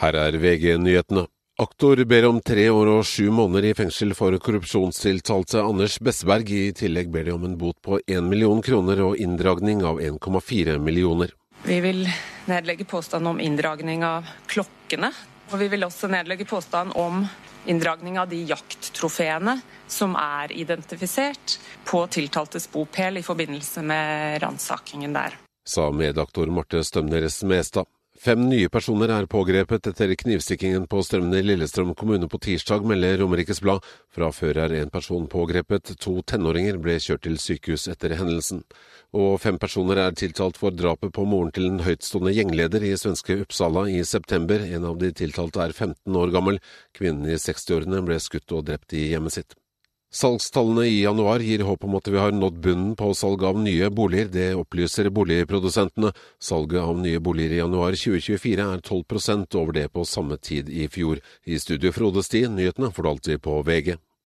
Her er VG-nyhetene. Aktor ber om tre år og sju måneder i fengsel for korrupsjonstiltalte Anders Besseberg. I tillegg ber de om en bot på én million kroner og inndragning av 1,4 millioner. Vi vil nedlegge påstand om inndragning av klokkene. Og vi vil også nedlegge påstand om inndragning av de jakttrofeene som er identifisert på tiltaltes bopel i forbindelse med ransakingen der. Sa medaktor Marte Stømneres Mestad. Fem nye personer er pågrepet etter knivstikkingen på strømmen i Lillestrøm kommune på tirsdag, melder Romerikes Blad. Fra før er en person pågrepet. To tenåringer ble kjørt til sykehus etter hendelsen. Og fem personer er tiltalt for drapet på moren til en høytstående gjengleder i svenske Uppsala i september. En av de tiltalte er 15 år gammel. Kvinnen i 60-årene ble skutt og drept i hjemmet sitt. Salgstallene i januar gir håp om at vi har nådd bunnen på salg av nye boliger. Det opplyser boligprodusentene. Salget av nye boliger i januar 2024 er 12% over det på samme tid i fjor. I studio Frode Sti, nyhetene får du alltid på VG.